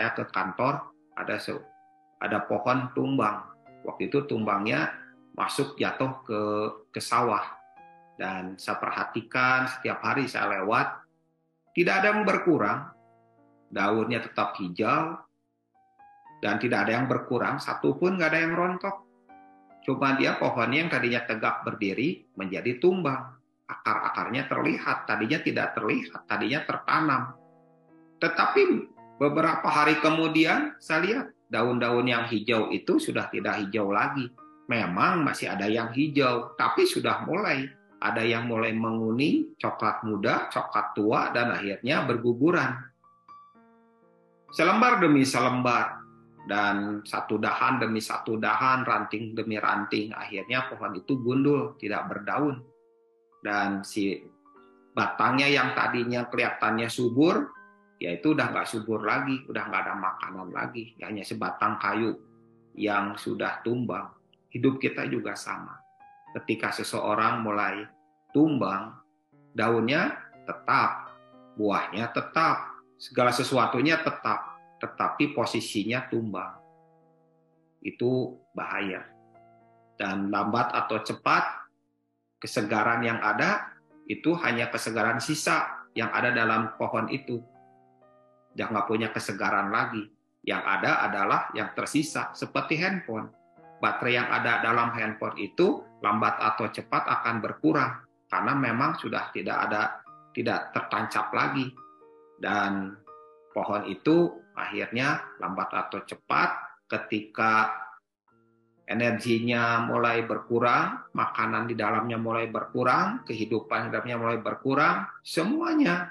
saya ke kantor ada ada pohon tumbang. Waktu itu tumbangnya masuk jatuh ke ke sawah. Dan saya perhatikan setiap hari saya lewat tidak ada yang berkurang. Daunnya tetap hijau dan tidak ada yang berkurang. Satu pun nggak ada yang rontok. Cuma dia pohonnya yang tadinya tegak berdiri menjadi tumbang. Akar-akarnya terlihat tadinya tidak terlihat tadinya tertanam. Tetapi beberapa hari kemudian saya lihat daun-daun yang hijau itu sudah tidak hijau lagi memang masih ada yang hijau, tapi sudah mulai ada yang mulai menguning, coklat muda, coklat tua, dan akhirnya berguguran. Selembar demi selembar, dan satu dahan demi satu dahan, ranting demi ranting, akhirnya pohon itu gundul, tidak berdaun. Dan si batangnya yang tadinya kelihatannya subur, ya itu udah nggak subur lagi, udah nggak ada makanan lagi, hanya sebatang kayu yang sudah tumbang hidup kita juga sama. Ketika seseorang mulai tumbang, daunnya tetap, buahnya tetap, segala sesuatunya tetap, tetapi posisinya tumbang. Itu bahaya. Dan lambat atau cepat, kesegaran yang ada itu hanya kesegaran sisa yang ada dalam pohon itu. Jangan punya kesegaran lagi. Yang ada adalah yang tersisa, seperti handphone baterai yang ada dalam handphone itu lambat atau cepat akan berkurang karena memang sudah tidak ada tidak tertancap lagi dan pohon itu akhirnya lambat atau cepat ketika energinya mulai berkurang, makanan di dalamnya mulai berkurang, kehidupan di dalamnya mulai berkurang, semuanya